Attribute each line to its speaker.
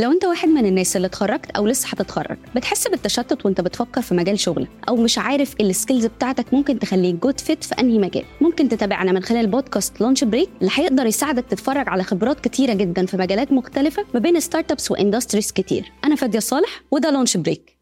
Speaker 1: لو انت واحد من الناس اللي اتخرجت أو لسه هتتخرج بتحس بالتشتت وانت بتفكر في مجال شغلك أو مش عارف إيه ال skills بتاعتك ممكن تخليك good fit في انهي مجال. ممكن تتابعنا من خلال بودكاست Lunch Break اللي هيقدر يساعدك تتفرج على خبرات كتيرة جدا في مجالات مختلفة ما بين startups و industries كتير. أنا فادية صالح وده Lunch Break